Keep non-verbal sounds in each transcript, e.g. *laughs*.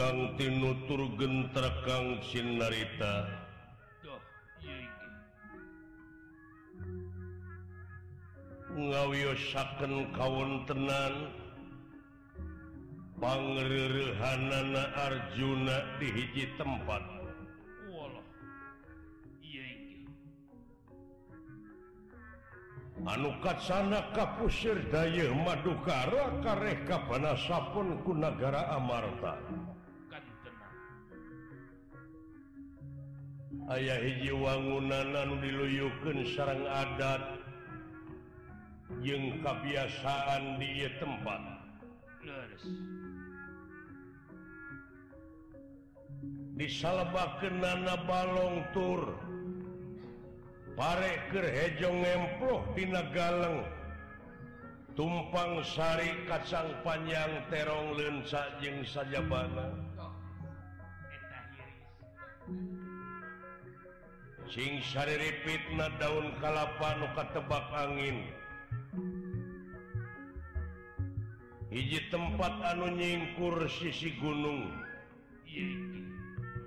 Kang tinutur genterkang Sinarita. Ngawiyosaken kawontenan pangerhanana Arjuna di hiji tempat. Anukat sana kapusir Day Madukara kareh kapanasapun kunagara Amarta. ayah hiji wangunanan diluyukan sarang adat. Yang kebiasaan di tempat. Disalahbaken nana balong tur. Pareker hejong emploh Dina Galeng. Tumpang Sari kacang panjang terong lensa jeng saja bana singsari fitnah daun kalapa nu tebak angin. Hiji tempat anu nyingkur sisi gunung.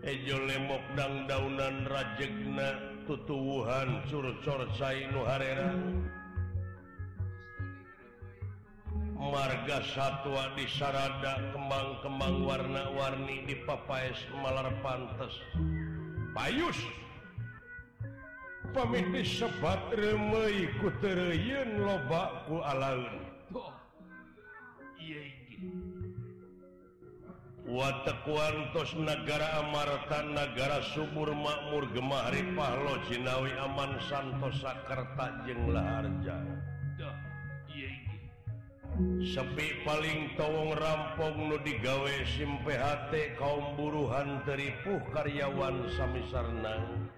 Ejo lemok dang daunan rajegna tutuwuhan curcorcai nuharera marga satwa di sarada kembang-kembang warna-warni di papaes malar pantes. Payus! pamit sebat remeiikuun lobaku alaun. Wattekuantos negara Amartan negara subur makmur gemah ripah lo Cinawi aman Santosakerta jenglah Harja sepi paling towong rampung Nu digawe SIMPHT kaum buruhan teripuh karyawan Samisarnang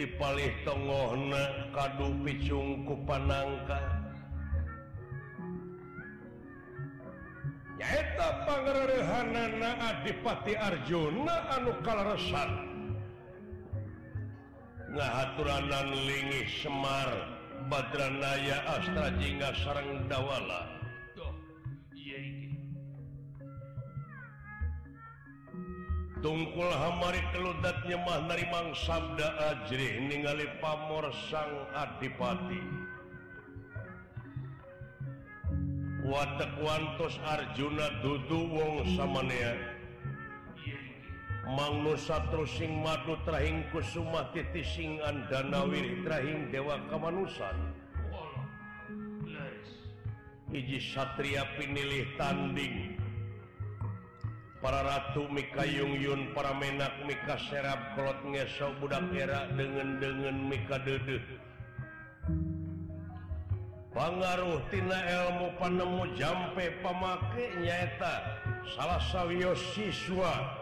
dipalih Tonggohna kadu picungku panangka. Nyaeta pangerhanana Adipati Arjuna anu kalaresan. Ngahaturanan lingih Semar Badranaya Astra Jingga sarang Dawala dongkul Hamari keludatnya Mahnamang Sabda Ajri ningali pamor sang Adipati. Watekwantos Arjuna dudu wong samania Mangnusatru sing madu trahing kusuma titi singan danawiri trahing dewa kemanusan Iji satria pinilih tanding. para Ratu Mika Yungyun para menak Mika serap kolot ngeso budak era dengan dengan Mika dede pengaruhtina ilmu panemu jampe pamake nyaeta salah sawyo siswa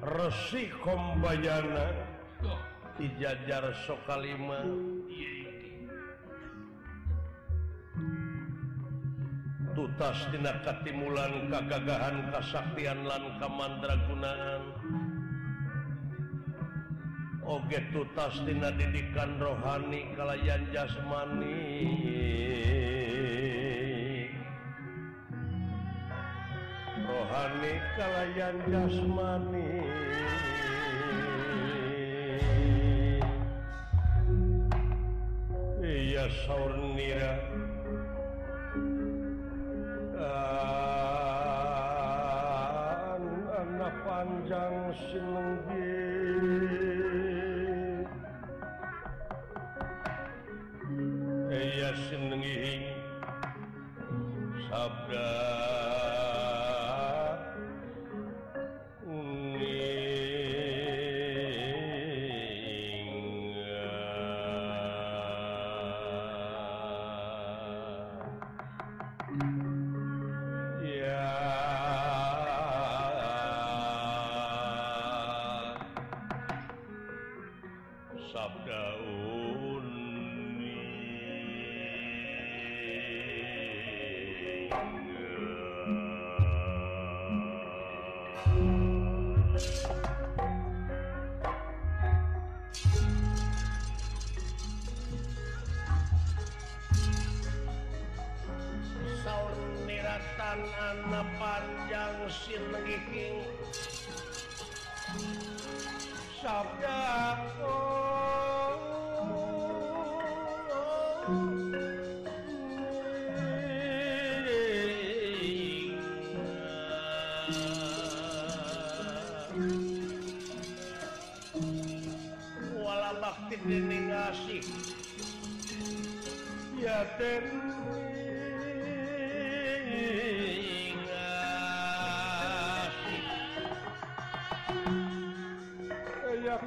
resi kombayana dijajar sokalima. Tutas tina katimulan kagagahan kasaktian lan kamandragunaan. Oge tutas tina didikan rohani kalayan jasmani. Rohani kalayan jasmani. Iya saur nira. anak panjang sinengbi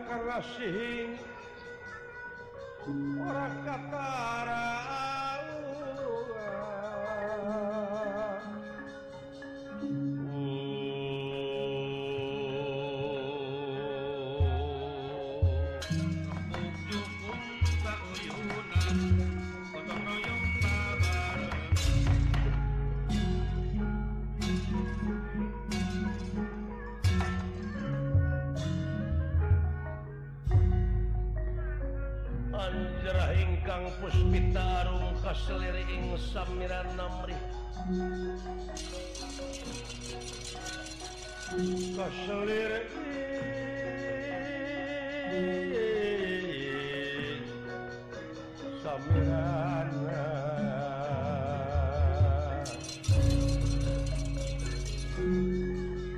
karena sihing orang Katara. Samiran namri kaseliri samiran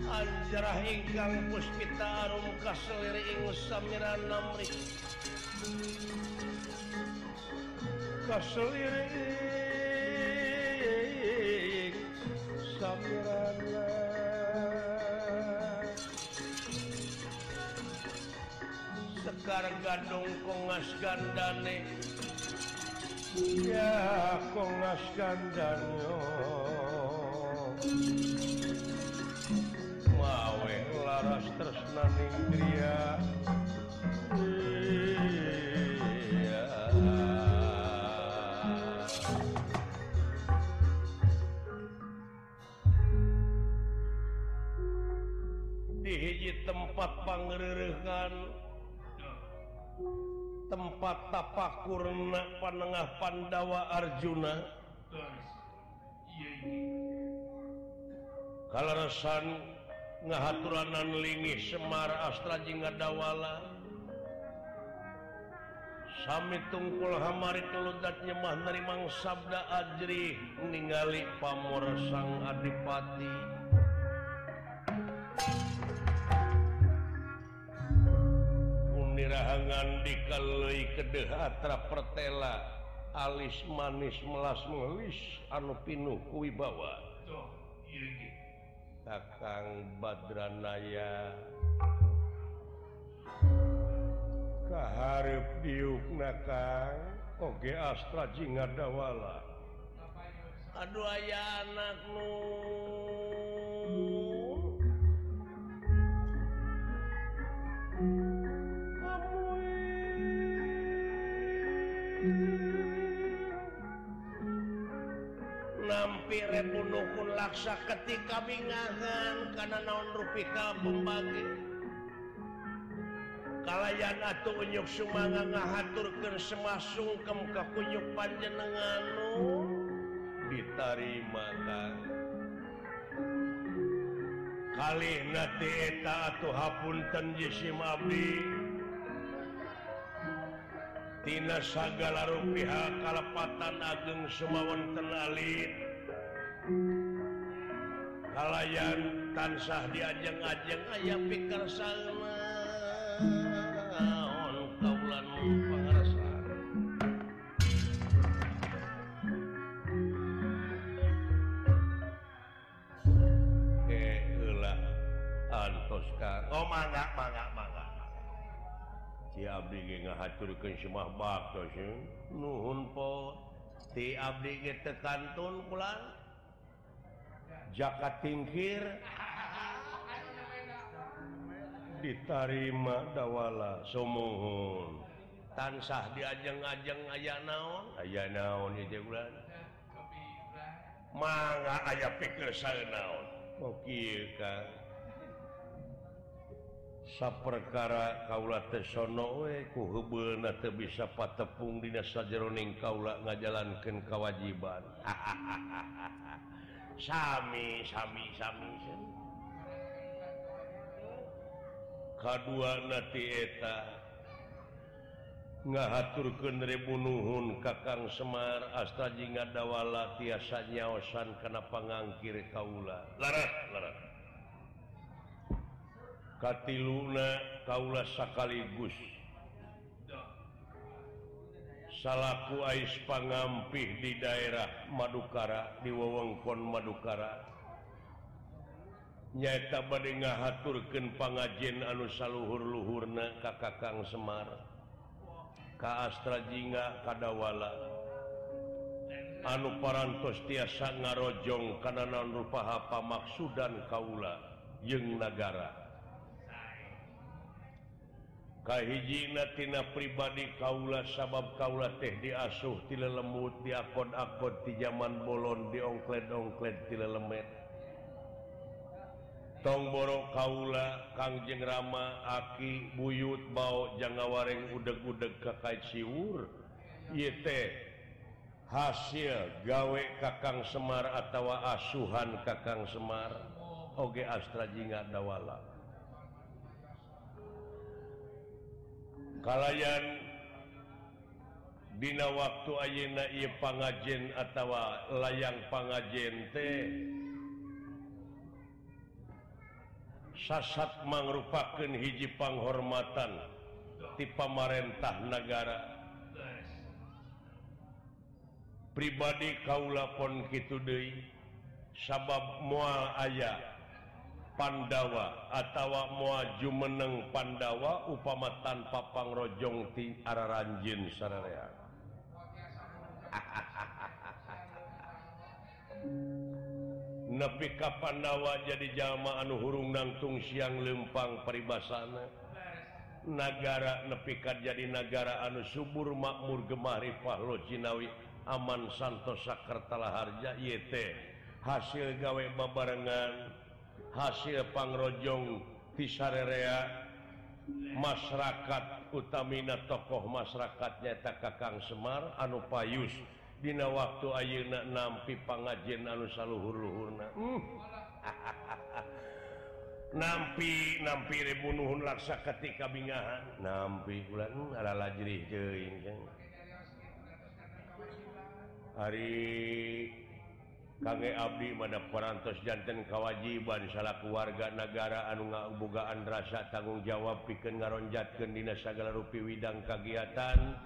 Anjrah ingkang puspita arum kaseliri ing samiran namri kaselirik sekar gadung kongas gandane. Ya kongas gandanyo mawe laras tresnaning griya. Dihiji tempat pangererehan tempat tapakurna panengah Pandawa Arjuna. Kalausan ngahaturanan lingi Semar Astra Jingadawala Sami tungkul Hamari keludat nyemah nerimang Sabda Ajri ningali pamor sang Adipati. nirahangan dikelui kedehatra pertela. Alis manis melas melis anu pinuh kuwibawa Kakang Badranaya. Kaharep diuk nakang Oge Astra Jinga Dawala Aduh ayah anak nu. Thank you. nampi repunukun laksa ketika bingangan karena naon rupika pembagi kalayan atuh unyuk sumanga ngahaturkeun semasung ka kakunyuk panjenenganu ditarima kan kali nanti eta atuh hapunten jisim abdi. Tina sagala rupiah kalepatan ageng semawan tenalit kalayan tansah diajeng-ajeng ayam pikir sana kaulan pangarsan eh heula antos ka oh mangga mangga mangga Ci abdi ge ngahaturkeun ngahaturkanmah bak nuhun po. Ti Abdi ge kantun pulang. Jaka tingkir. Ditarima dawala sumuhun. Tansah diajeng-ajeng aya naon? Aya naon itu bulan Mangga aya pikir naon? Oke kan saperkara Kaulatesono ku bisa patepung dina sajaroning Kaula ngajalankan kewajiban *laughs* Sami Sami Sami K2eta ngahatur kerebunuhun Kakang Semar Astaji dawala tiasa nyaosan Kenapa ngangkir Kaula. Larat Larat katiluna Kaula sekaligus salahku Ais pangampih di daerah Madukara di wewengkon Madukara. Nyata bad haturken pangajen anu saluhur-luhurna Kakakang Semar Ka Astrajinga kadawala anu parantos tiasa ngarojong kanan rupaha pamaksudan Kaula jeng negara kahijinatina pribadi Kaula sabab Kaula teh diasuh ti lembut diakon-akon di zaman bolon diongkled-ongkled ti lemet tongboro Kaula Kangjeng Rama aki buyut bau jangan wareng udeg-udeg kakak siwur yete hasil gawe Kakang Semar atau asuhan Kakang Semar. Oge Astra Jinga Dawala. kalayan Dina waktu Ayeuna ieu pangajen atawa layang pangajente sasat mangrupakeun hiji penghormatan di pamarentah negara pribadi Kaula pon deui sabab moal ayah Pandawa atautawa muaju meneng Pandawa upamatan tanpa pangrojong ti Ranjin Sararea *laughs* nepi ka Pandawa jadi jamaan hurung nangtung siang lempang peribasana. Negara nepikat jadi negara anu subur makmur Gemarifah Lojinawi aman Santosakartala Harja YT hasil gawe babarengan hasil hasilpangrojong pisarea masyarakat utamina tokoh masyarakatnya tak Kakang Semar anu payus. Dina waktu Ayeuna nampi pengajian anu saluhur-luhurna. Hmm. *laughs* nampi nampi rebunuhun laksa ketika bingahan. Nampi bulan hmm, ala lajri jeuing hari kakek Abdi pada perantos jantan kewajiban salah warga negara anu ngabugaan rasa tanggung jawab piken ngaronjatkan Dinas segala rupi Widang kagiatan.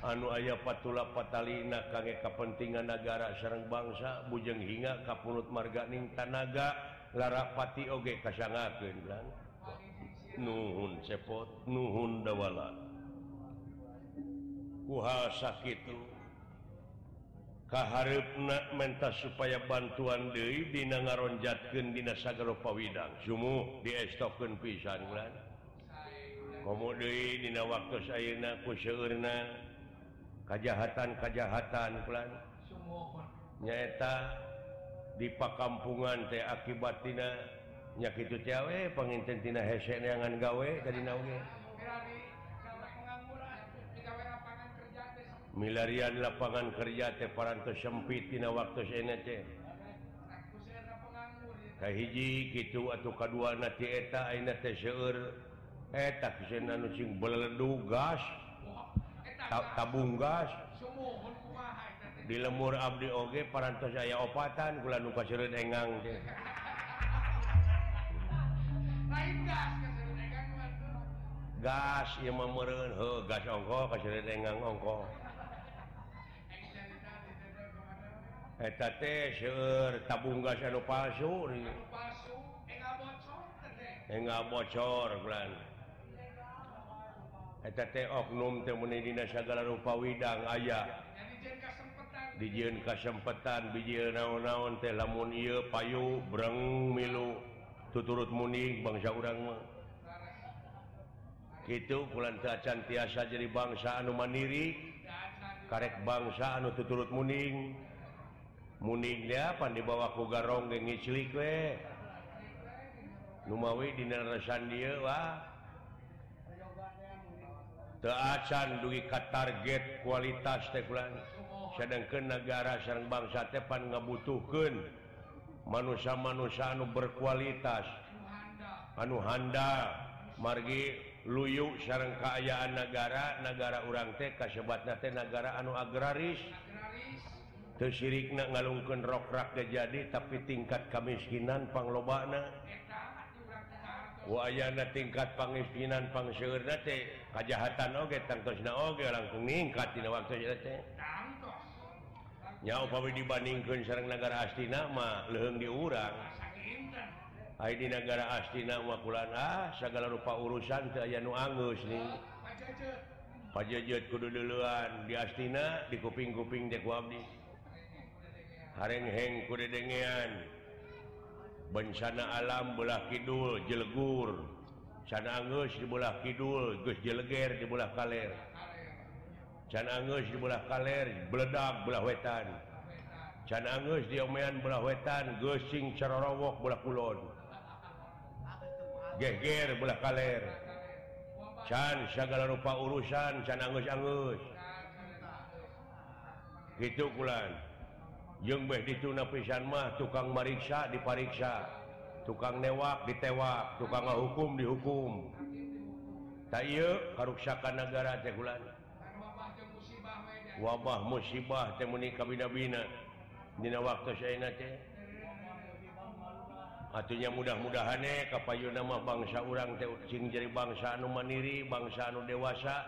Anu ayah patula patalina kangge kepentingan negara sarang bangsa bujeng hinga kapulut marganing tanaga larapati oge kasangakeun nuhun cepot nuhun dawala. Kuha sakitu kaharepna menta supaya bantuan Dewi Dina ngaronjatkan Dinasagaropawidang sumu diestoken pisan komo Dina waktu sayuna kejahatan-kejahatan pelan nyaeta di pakampungan teh akibat Tina cewek pengintentina hesek neangan gawe dari nauge milarian lapangan kerja teparanto sempittina waktu hiji gitu atau gas tabung gas. Di lemur Abdi Oge paranto saya opatan bulan luka engang gas yang memerun gas ongko kasih engang ongko. tabung gas segala rupa Widang ayaah dijin kasempatan. Biji naon-naon teh lamun Ieu payu breng milu. Tuturut muning bangsa urang gitu pulantacan tiasa jadi bangsa anu Mandiri karek bangsa anu tuturut muning. munignya dibawa ku garong genglik Numawi di teacan duwi ka target kualitas tekulan sedang ke negara sarang bangsa Tepan ngebutuhkan manusia-manusia anu berkualitas. Anu handa margi luyuk sarang keayaan negara negara urang TK sebatnya negara anu agraris. syirik ngalungkan rokraga jadi tapi tingkat kemiskinan panglobana. Wayana tingkat pangmiskinan pang kejahatan oge oge langsung ningkat waktunya dibandingkan sarang negara astina mah leheng diurang di negara astina makulan ah segala rupa urusan ke aya nu Angus nih pajajat kudu duluan di astina di kuping-kuping deku abdi. harengheng kudedengean bencana alam belah Kidul jelegur sana Angus dibelah Kidul Gus jeleger dibelah kaler. Can Angus dibelah kaler beledak belah wetan. Can Angus diomean belah wetan gosing cerorowok belah kulon. Geger belah kaler. Can segala rupa urusan Can Angus-anggus gitu kulan tuna pisan mah tukang mariksa dipariksa. Tukang newak ditewak tukang hukum dihukum. Karuksakan negara bulan wabah musibah waktu artinya mudah-mudahan Kapayu nama bangsa orang jadi bangsa anu Maniri bangsa anu dewasa.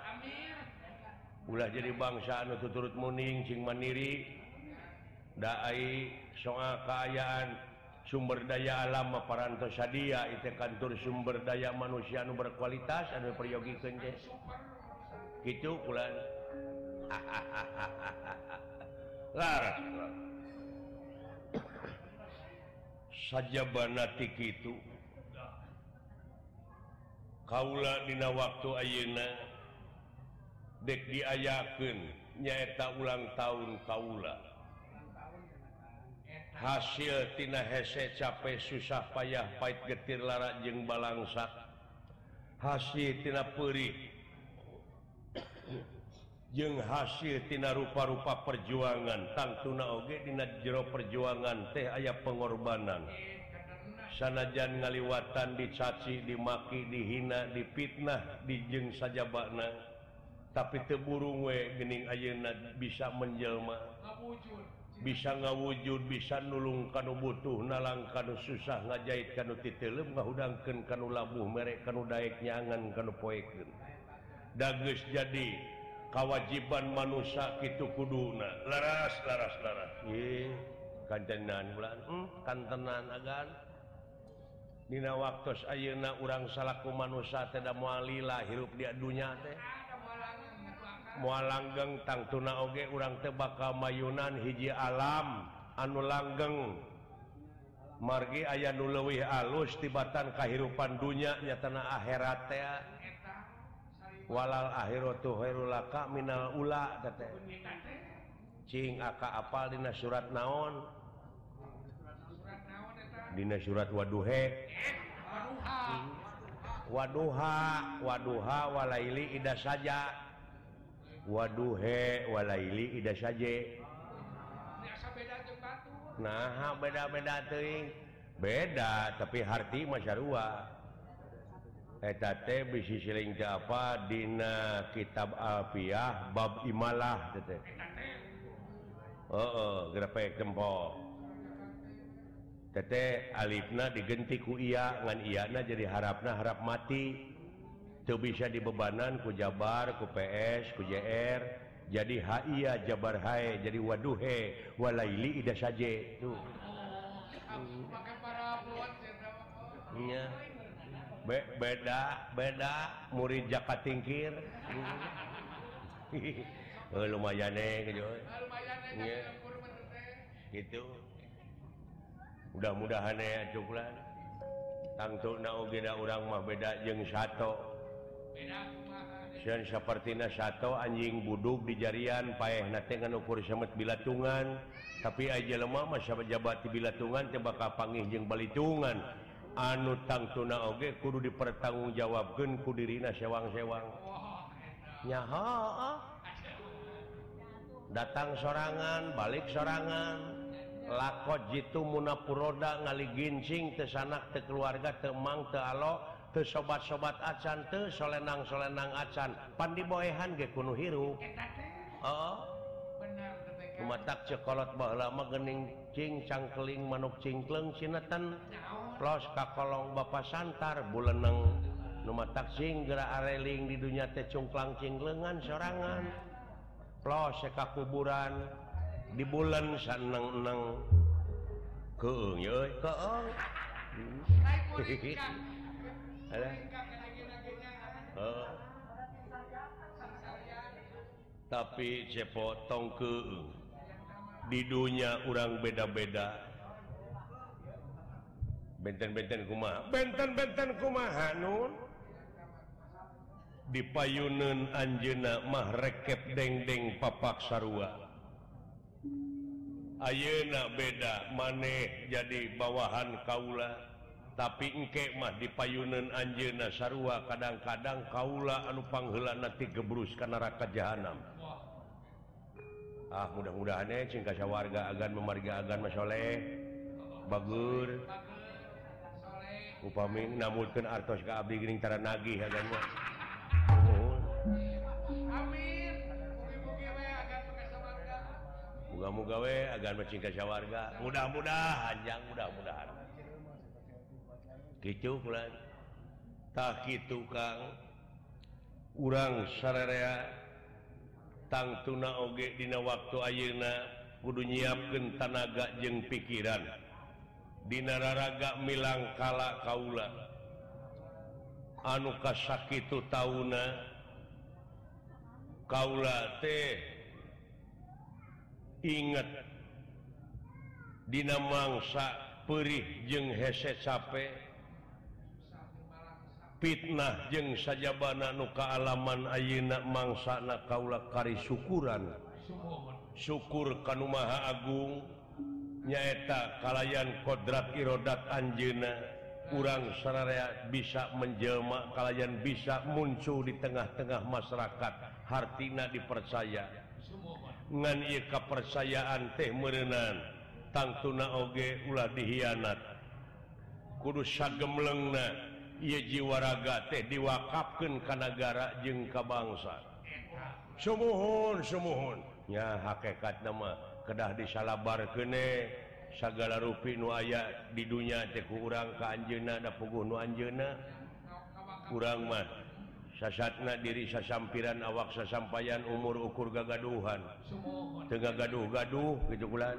Ulah jadi bangsa anu tuturut muning cing Maniri Dai soa keayaan sumber daya alama parantos sadia itu kantor sumber daya manusia anu berkualitas anu peryogi kenje gitu pulan *laughs* laras saja banatik itu kaula dina waktu ayeuna dek diayakeun nyaeta ulang tahun kaula. hasiltina hese capek susah payah pait getir Lara jeung balangsa. Hasiltina perih. *coughs* Jeung hasiltina rupa-rupa perjuangan. Tangtuna oge dina jero perjuangan teh aya pengorbanan. Sanajan ngaliwatan dicaci dimaki dihina dipitnah dijeng saja bakna tapi teburung we gening ayeuna bisa menjelma. bisa ngawujud bisa nulung kan butuh nalang kan susah ngajahit kan titilem ngahudangkeun kan labuh merek kan daek nyangan kan poekeun dageus jadi kewajiban manusia kitu kuduna laras laras laras. Ye kantenan bulan hmm, kantenan agan. Dina waktos ayeuna urang salaku manusia tidak moal lila hirup di dunya teh. mualanggeng tang tuna oge urang tebaka mayunan hiji alam. Anu langgeng. Margi aya nu leuwih alus tibatan kahirupan dunya nya tanah akhirat walal akhiratu khairul laka minal ula teh cing aka apal dina surat naon? Dina surat waduhe. Waduha waduha walaili ida saja. waduhewalaili saja nah beda-beda beda tapi hati masyarualing apa? Dina kitab Alfiah bab Imalah oh, oh, Alifna digentiku iya ngan Ina jadi harapna harap mati. itu bisa dibebanan ku Jabar ku PS ku JR jadi Haiya Jabar Hai jadi waduhe walaili ida saja itu ya. Be beda beda murid jaka tingkir. Oh, *laughs* lumayan gitu mudah-mudahan ya cukuplah. Tangtu na orang mah beda jeng satu. sepertinya satu anjing buduk di jarian payah nantikan ukur semet bilatungan. Tapi aja lemah masa pejabat di bilatungan tebaka panggih jeng balitungan. Anu tang tuna oge kudu dipertanggung jawabkan kudirina sewang-sewang. Nyaha ah. datang sorangan balik sorangan. Lakot jitu munapuroda ngaligincing tesanak te keluarga temang te alok tuh sobat-sobat acan tuh solenang-solenang acan. Pandi boehan ge kuno hirup. Oh kumatak cekolot baheula geuning cing cangkeling manuk cingkleng cineten plos ka kolong bapa santar buleneng. Nu matak sing geura areling di dunya teh cungklang cinglengan sorangan. Plos ka kuburan di bulan saneng-eneng keung yeuy keung. *laughs* oh. tapi cepotong ke di dunia orang beda-beda. Benten-benten kuma benten-benten kuma Hanun di payunun Anjena mah rekep dengdeng papak sarua. Ayeuna beda maneh jadi bawahan Kaula. tapi engkemah di payunan Anjena Sarua kadang-kadang Kaula anu anupanghlan nanti gebrus ke neraka jahanam ah mudah-mudahan eh, singkasa warga agan memarga agan Masoleh Bagur upami namutkan artos ke abdi gering cara nagih agan mah oh. Muga-muga we agan mencingkasa warga. Mudah-mudahan, jang mudah-mudahan. taki tukang urang sarerea tang tuna oge dina waktu ayeuna kudu nyiapkeun tanaga jeung pikiran. Dinararaga milang kala kaula. Anu kasakitu tauna kaula teh inget. Dina mangsa perih jeung hese capek. fitnah jeng saja bana nuka ayeuna ayeak mangsana Kaula kari syukuran syukur Kanumaha Agung nyaeta kalayan kodrat irodat Anjena kurang sararea bisa menjelma kalayan bisa muncul di tengah-tengah masyarakat. Hartina dipercaya. Ngan ieu kapercayaan teh merenan tangtuna Oge ulah dihianat. Kudus sagemlengna. jiwaraga teh diwakapkan ke negara bangsa. kebangsa semohun nya hakekat nama kedah disalabar kene segala rupi nu aya di dunia teku urang ke Anjena ada puguh nu Anjena kurang mah sasatna diri sasampiran awak sasampayan umur ukur gagaduhan. Tengah gaduh-gaduh gitu bulan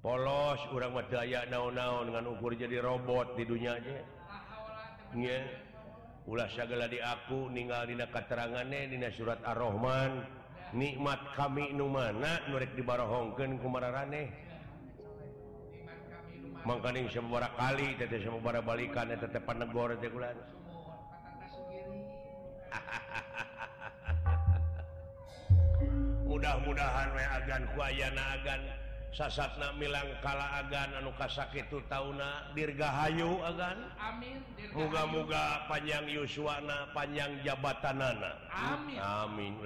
polos urang mah aya naon-naon dengan ukur jadi robot di dunianya ulah segala di aku meninggal Dina keterangannya Dina surat Ar-rahman. Nikmat kami Nu mana nurrek dibarohongken kumaraneh makaning semua kali semua balikan tetepan negara bulan *laughs* mudah-mudahan wegan kuayana agan. sasatna milang kala agan anu anuka sakit tauna dirgahayu agan? Amin muga-muga panjang Yuswana panjang jabatan nana Amin, Amin.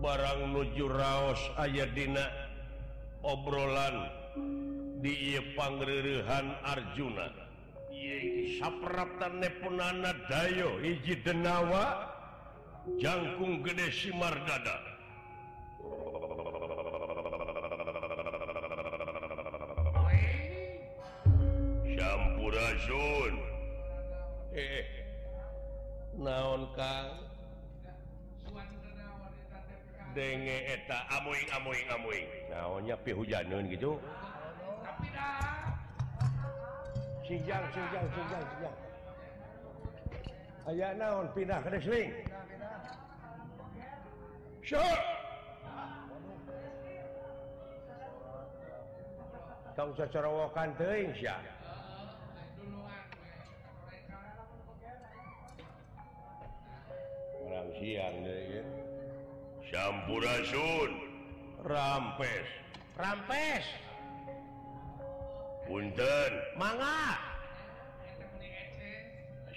Barang nuju Raos ayadina obrolan di pangrerehan Arjuna. Sapraptan nepunana Dayo hiji denawa. jangkung gede Simar dada. Syampurasun eh naon Kang? Denge eta amuing amuing amuing naonnya pi pihujanun gitu tapi dah. Sijang sijang sijang sijang. aya naon pindah keling kau corowokan Insya orang siang campurasun rampes. Rampes! Punten. Manga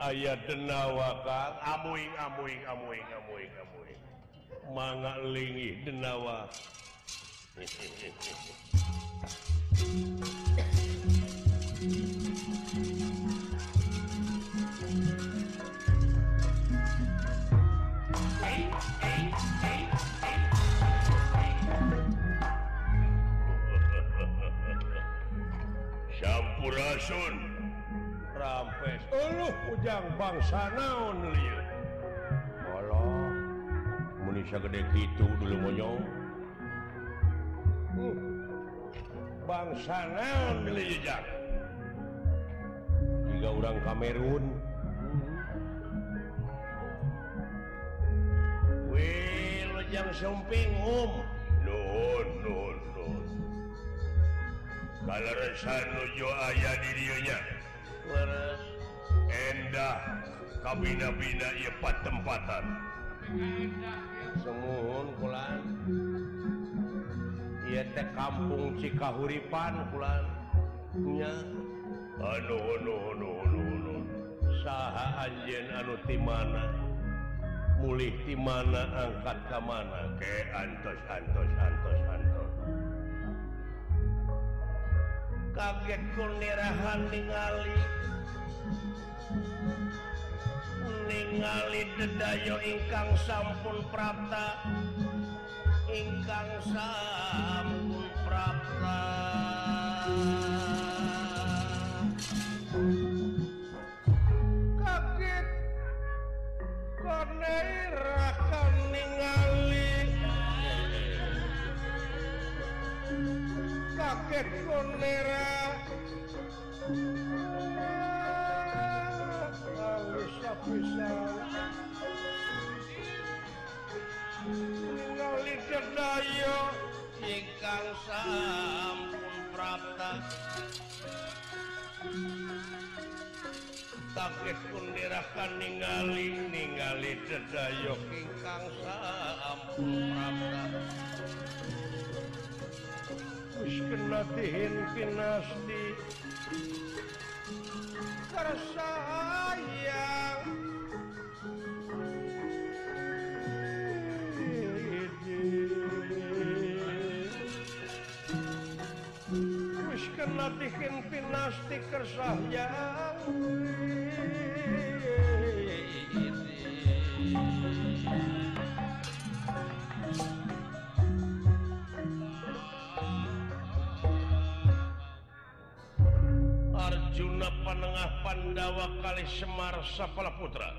aya lingi denawa. Sampurasun. rampes. Eluh ujang bangsa naon liu Walah Munisya gede gitu dulu monyong uh, Bangsa naon liu jang? Jika orang Kamerun. Hmm. Wih jang sumping um. Nuhun nuhun nuhun. Kalau resan nuju ayah dirinya endah kabina-bina yepat tempatan semuhun pulan ia teh kampung Cikahuripan pulannya aduh aduh aduh aduh aduh. Saha anjen anu ti mana? Mulih ti mana angkat ka mana? Ke antos antos antos antos. Kaget kunirahan ningali. Ningali dedayo ingkang sampun prapta. Ingkang sampun prapta. Kaget konirakan ningali kaget sonera Alis bisa. Ngali cedayo Ingkang sampun prapta. Kaget sonera kan ningali Ningali cedayo Ingkang sampun prapta. puskenatihin pinasti. Tersayang puskenatihin pinasti kersayang Denawakali Semar Sapala Putra.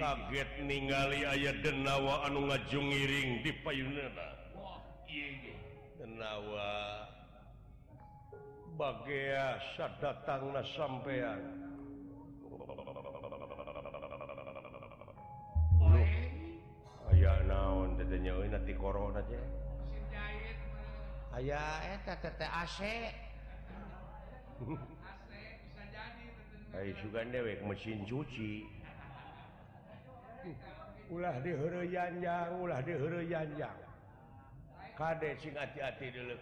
Kaget ningali ayat Denawa anu ngajungiring di payunana. Denawa baga datang na sampeyan aya naon nanti korona aja aya AC. *laughs* juga dewek mesin cuci ulah dijanjang ulah dijanjang kade sing hati-hati dulu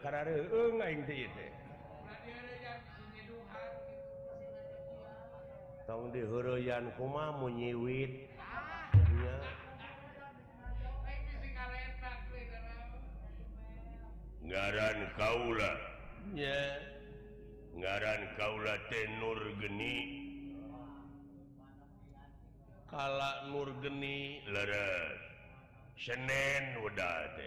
tong diyan kuma munyiwit ngaran Kaula ngaran Kaula tenur geni kala nurgeni Senin udah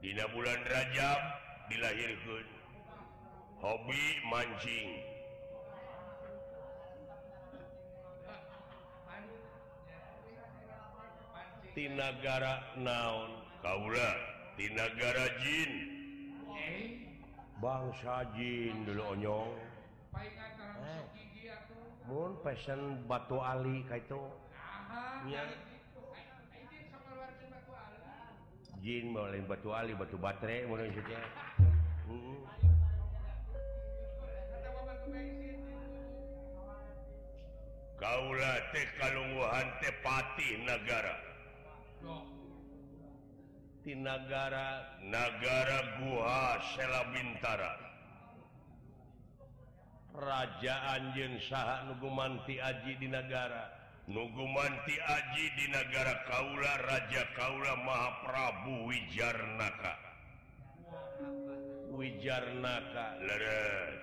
dina bulan Rajab dilahirkan hobi mancing. Tinagara naon? Kaula di negara Jin. Bangsa Jin dulunyong Mun pesen Batu Ali ka itu Jin mau Batu Ali, Batu Baterai mun maksudnya. Heeh. Kaulah teh kalungguhan teh patih negara. Di negara, negara gua selabintara. kerajaan saha sah Nugumanti Aji di negara Nugumanti Aji di negara Kaula Raja Kaula Mahaprabu Wijarnaka Wijarnaka leres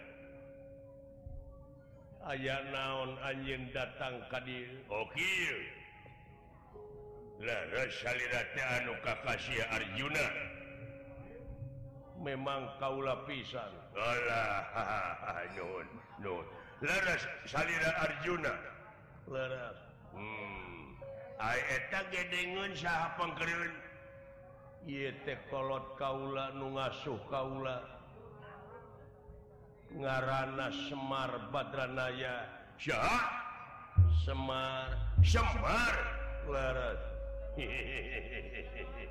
aya naon anjing datang tadi Oke Arjuna. memang kaulah pisan. Alah *laughs* nun nun leres salira Arjuna. Leres hmm. Ai eta gedengeun saha pangkereun ieu teh kolot kaula nu ngasuh kaula. Ngarana Semar Badranaya. Saha? Semar. Semar. Leres *laughs*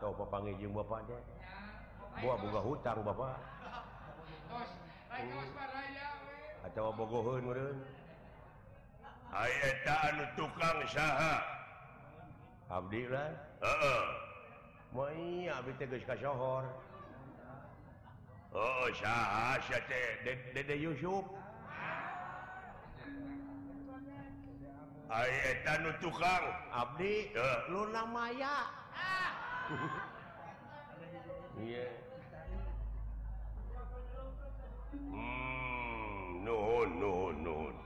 atau papangi jeung bapak teh buah boga hutang bapak. *laughs* Tos, lain kawas baraya we. atau bogoheun meureun ai eta anu tukang saha. Abdi lah heeh. Moal abdi teh geus kasohor. Oh saha sia teh. Dede Yusuf. Ai eta nu tukang. Abdi Luna Maya Hmm, nuhun nuhun nuhun.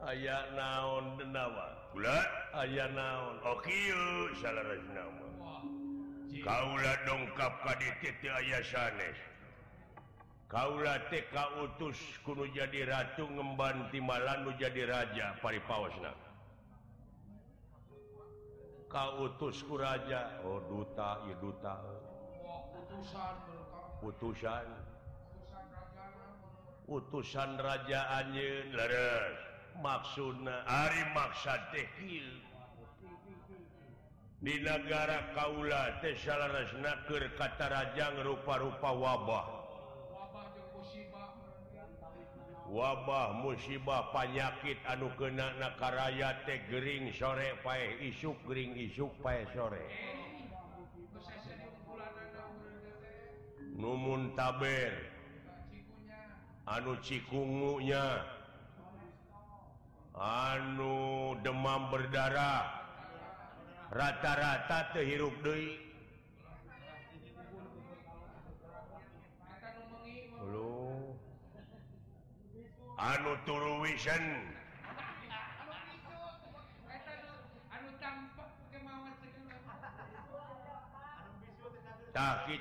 Aya naon denawa gula? Aya naon? Okyu salah Kaula dongkap KDT aya sanes. Kaula TK utus kuno jadi ratu ngembanti malanu jadi raja pari pausna Kautus ku raja, oh duta, ieu duta. Wah, putusan berkah. Putusan Putusan utusan raja Anjeun leres maksudna Ari maksad teh kieu. di negara Kaula teh salarasna keur kata raja rupa-rupa Wabah wabah musibah panyakit anu kena nakaraya teh Gering sore pae isuk Gering isuk pae sore. Numun taber anu cikungunya anu demam berdarah rata-rata terhirup deui. anu tah tak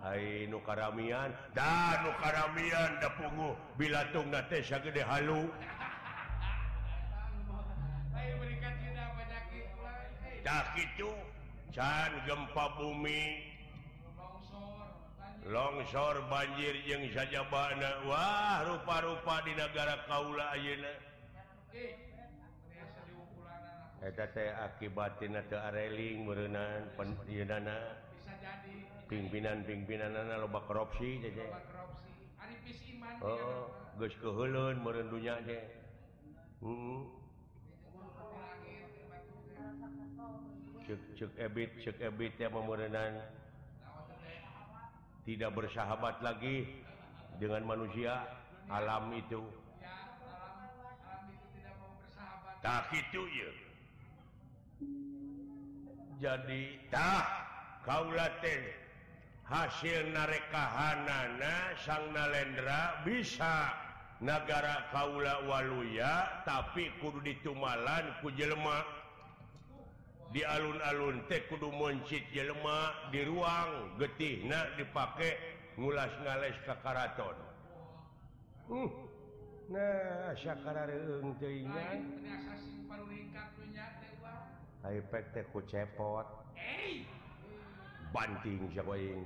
Ai Ainu karamian. Dan karamian da pungu bila tung nate gede halu. Tak kitu can gempa bumi. longsor banjir yang saja bana Wah rupa-rupa di negara Kaula Ayeuna. Akibatreling merenan pimpinan-pimpinan loba korupsi Oh keulun merendunya deh cek cek ebit cek ebit ya pemerenan tidak bersahabat lagi dengan manusia alam itu. Tak itu ya. Jadi tak kaulaten hasil narekahanana sang nalendra bisa negara kaula waluya tapi kudu ditumalan ku jelema. di alun-alun teh kudu moncit jelema di ruang getih Nah dipakai ngulas ngales ke Karaton uh, nah Lain ternyata sing paling ringkat punya teh Bang. iPad teh ku cepot. Hey. banting siapa yang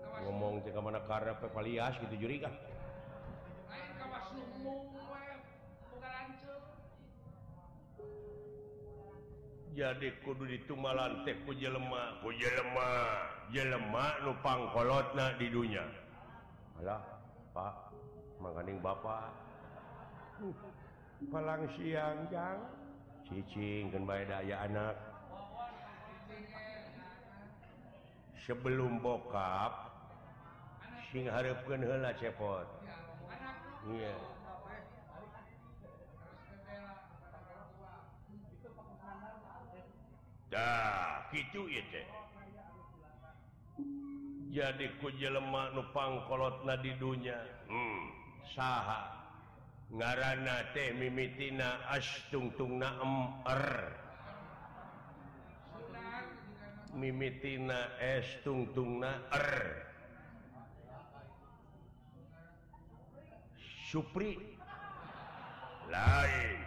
kawas ngomong ke mana karena pepalias gitu juri kah? jadi kudu ditumalan teh ku jelema. Ku jelema. Jelema nu pangkolotna di dunia alah Pak manganing Bapak. Palang siang jang. Cicing kan bae daya anak. Sebelum bokap sing hareupkeun heula cepot. Iya. yeah. dah gitu jadi kuji lemak nupangkolotna di dunya hmm. saha ngaranana teh mimitina astungtung na er. mimitina estungtung na er. Supri lain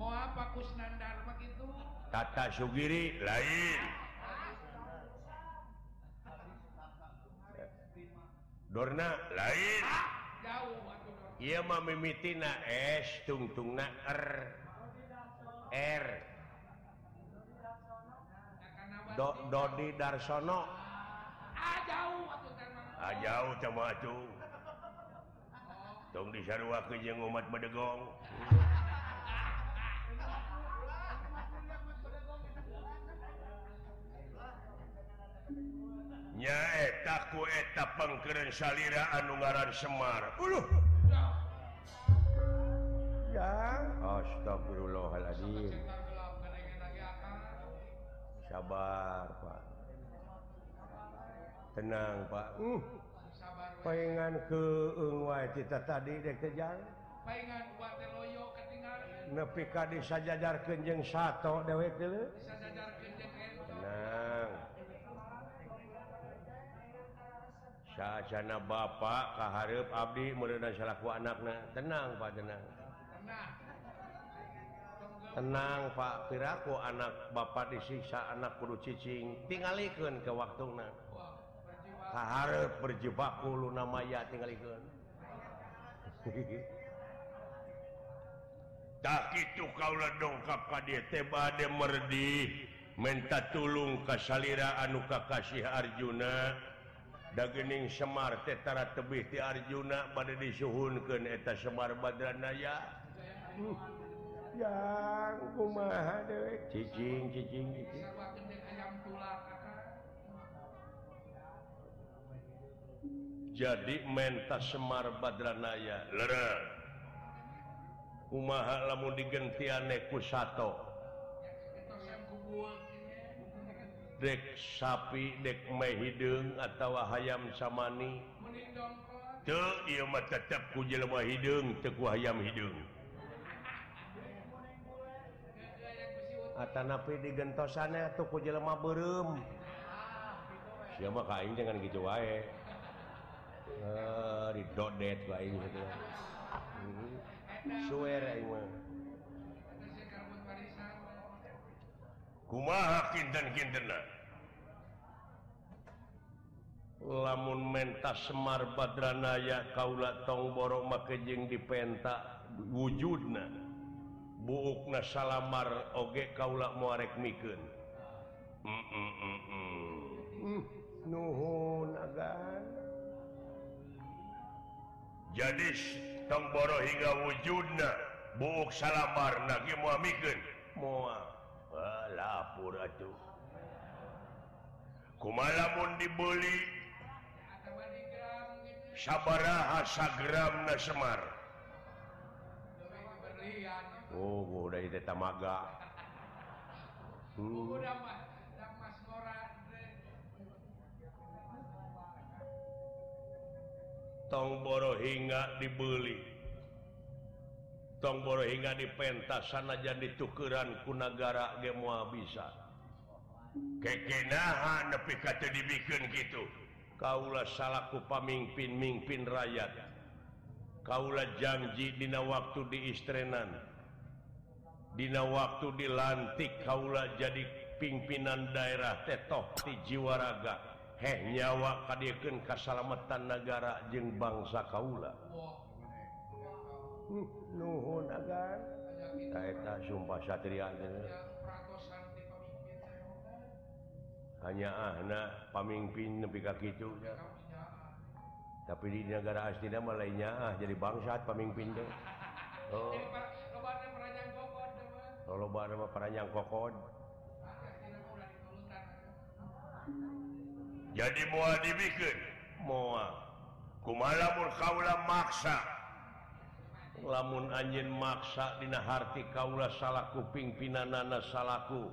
mau apa Kusnandar Tata Sugiri lain. Dorna lain. Ia memiti na es tungtung na R er. er. Do, Dodi Darsono. Ah, jauh jauh sama disarua ke jeung umat Bedegong. nyaetaku eta pengkeren salira Anunggaran Semar. Uluh. ya. Astagfirullahaladzim. Sabar Pak. Tenang Pak. Uh. pengen ke cita tadi dek jalan nepi ka disajajar kenjeng sato dewek dulu tenang. sajana Bapak Kaharep Abdi merendah salahku anakna. tenang Pak tenang. Tenang Pak. Piraku anak Bapak disiksa anak kudu cicing. Tinggalkan ke waktu Kaharep berjebakku Luna Maya tinggalkan *laughs* tak itu kaulah dongkap ka dia. Teba merdi minta tulung kesalira anu kakasih Arjuna. dagening Semar Tetara tebih ti Arjuna pada disuhunkan eta Semar Badranaya. Uh, yang kumaha dewek cicing cicing cicing. Jadi mentas Semar Badranaya. Lerer kumaha lamun digentiane ku sato. yang kubul dek sapi dek hidung atau hayam samani. Tetap hayam hidung. Teku ayam hidung Atanapi digentosana tuh kujelemah berem. Siapa kain jangan gitu wae. Eh, uh, didodet kain gitu. Hmm. Swear aing mah. lamun menta Semar Badranaya Kaula tong borong makejeng dipenta wujudna. Buukna salamar oge Kaula muarek mikeun mm -mm -mm. nuhun jadi tong boro hingga wujudna buuk salamar nagi mikeun. Moa lapur atuh. Kumalamun dibeli. Sabaraha sagram na Semar. Oh udah itu tamaga. Hmm. Tong boro hingga dibeli. tomboro hingga di pentas sana jadi tukeran kunagara semua bisa. Kekenahan tapi kata dibikin gitu kaulah salahku pamimpin mimpin rakyat. Kaulah janji dina waktu di istrenan. Dina waktu dilantik kaulah jadi pimpinan daerah tetoh di jiwaraga. Heh nyawa kadiakan kesalamatan negara jeng bangsa kaulah nuhun agar sumpah Satria hanya anak pamimpin lebih kaki itu tapi di negara aslinya lainnya ah jadi bangsat pamimpin deh oh. kalau barang peranyang kokod jadi mau dibikin mau kumala kaula maksa? lamun anjin maksa Dina harti Kaula salahku pimpinan nana salahku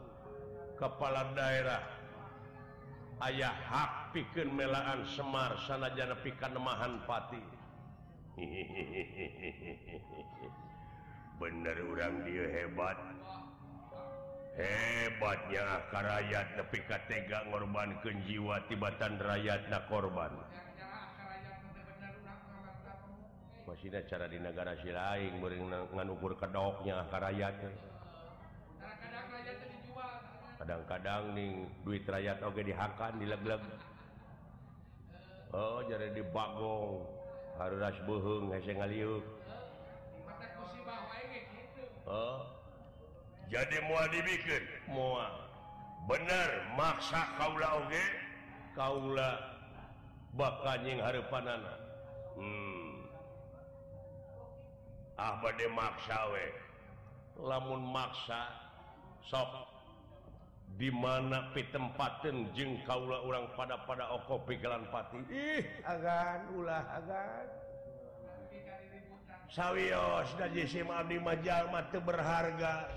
kepala daerah. Ayah hak pikir melaan Semar sana jana pikan nemahan pati. *laughs* Bener orang dia hebat. Hebatnya rakyat tapi Katega ngorban kejiwa tibatan rakyat na korban. masih cara di negara si lain nganukur kedoknya rakyatnya kadang-kadang nih duit rakyat oke dihakan dileg-leg. Oh jadi di bagong. Harus bohong ngaliuk. Oh. Jadi mau dibikin? Mua. Bener maksa kaula Oke kaula bakanying yang harapan anak hmm. Ahmad demaksawe lamun maksa sok. Dimana pitempatan jeng kaulah orang pada pada oko pikiran pati? Ih agan ulah agan. Sawios dan jisim abdi majal mati berharga.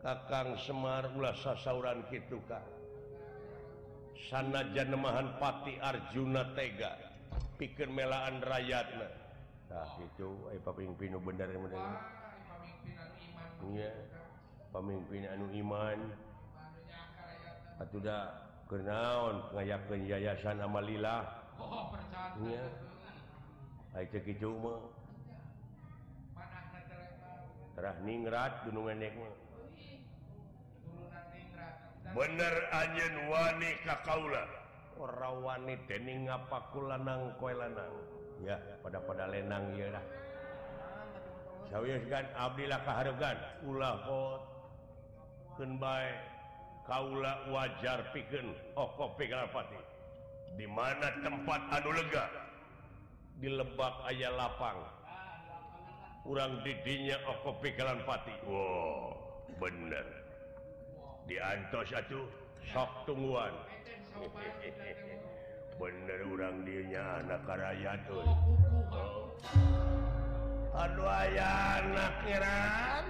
Kakang semar ulah sasauran kitu kak. Sana janemahan pati arjuna tega. Pikir melaan rakyatnya Aa cikucu eupapimpin eh, pinu bener pemimpin pemimpin anu iman. Iya. Pemimpin anu iman. Aduh kenaon geureun naon ngayakeun yayasanama lilah. Iya. percanten. Haye cikucu mah. Terah ningrat, gunung endek mah. Bener anjeun wani ka kaula. Ora wani dening ningapakula nang koe lanang. ya pada pada lenang ialah Abdillah ulah ulahot Kenbai Kaula wajar piken di dimana tempat anu lega? Di lebak aya lapang. Kurang didinya Okopikalan Pati Wow bener. Diantos satu sok tungguan. *laughs* bener urang dirinya anak rakyat aduh ayah anak kiran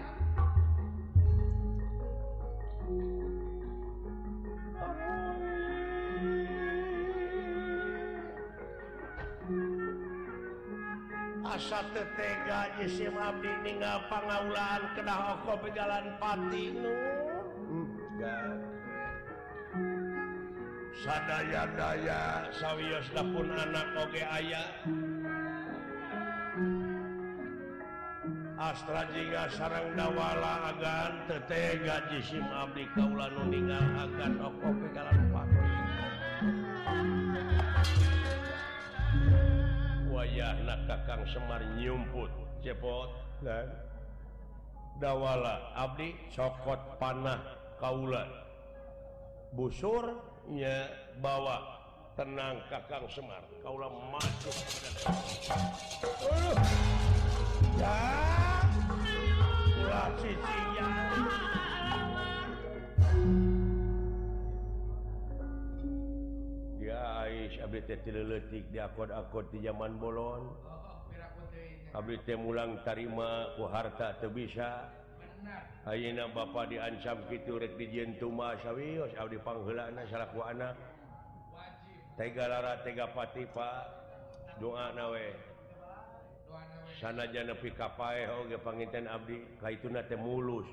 asa tetega jisim abdi ninggal pangaulaan kedah oko pegalan pati nu. sadaya-daya sawwiosdapun anak oge aya. Astra jika sarang dawala agan tetega jisim abdi kaula nu ninggal agan okok kalan pati wayah nak kakang semar nyumput cepot. Dan dawala abdi cokot panah kaula. Busur nya bawa tenang Kakang Semar. Kaulah masuk uh, ya. Ulah sisinya. Ya Ais abdi teh tileuletik diakod-akod di zaman bolon. Abdi teh mulang tarima ku harta teu bisa. Ayeuna Bapak diancam gitu rek dijentumawi dipanggela salaku anak Tegalara Tegapati Pak. Doa nawe sana ka kapae Oge panginten Abdi kaituna teh mulus.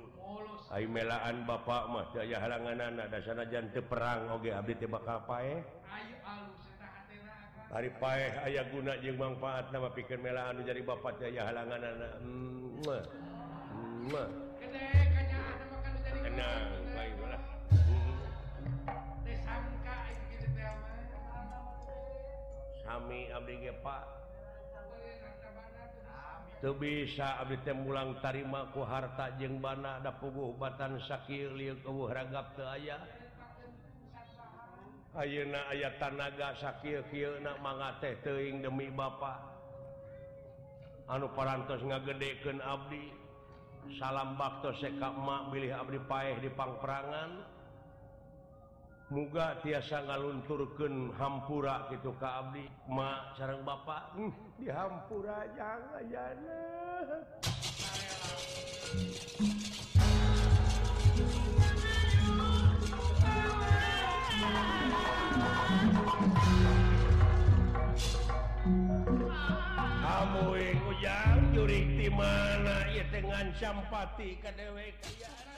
Ai melaan Bapak mah teu aya halanganna da sanajan teu perang oge abdi teh bakal pae Ari paeh aya guna jeung manfaat nama pikeun melaan jadi bapak teh aya halanganna. Mm -hmm. Mm -hmm. Sami Abdi Pak. Tuh bisa Abdi Temulang tarimaku harta jeng bana ada puguh batan Shakil ragap ke ayah Ayeuna aya tanaga Shakil mangate teing demi Bapak. Anu parantos ngagedeken Abdi. salam bakto sekamak milih Abdi Paeh di Pangperangan. Muga tiasa ngalunturken hampura gitu Ka Abdi. Ma sarang Bapak hmm, dihampura jangan jangan. gimana ya dengan campati ke dewek ya.